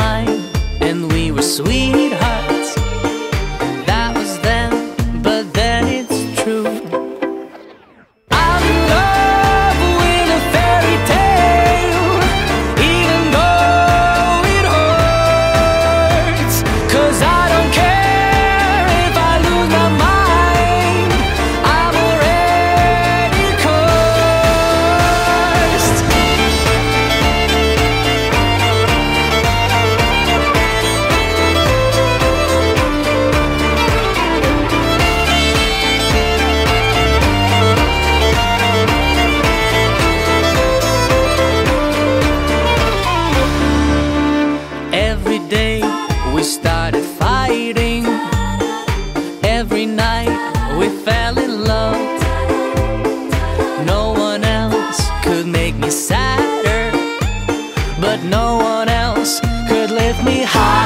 mine, and we were sweethearts. No one else could make me sadder, but no one else could lift me high.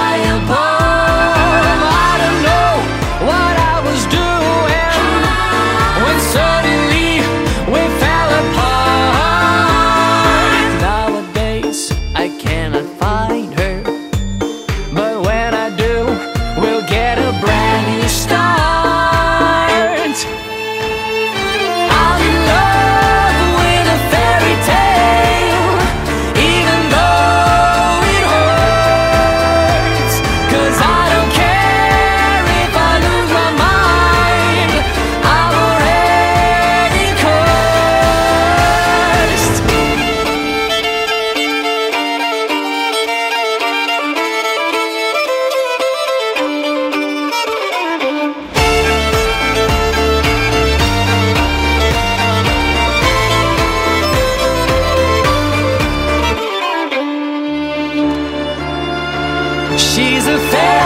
She's a fairy.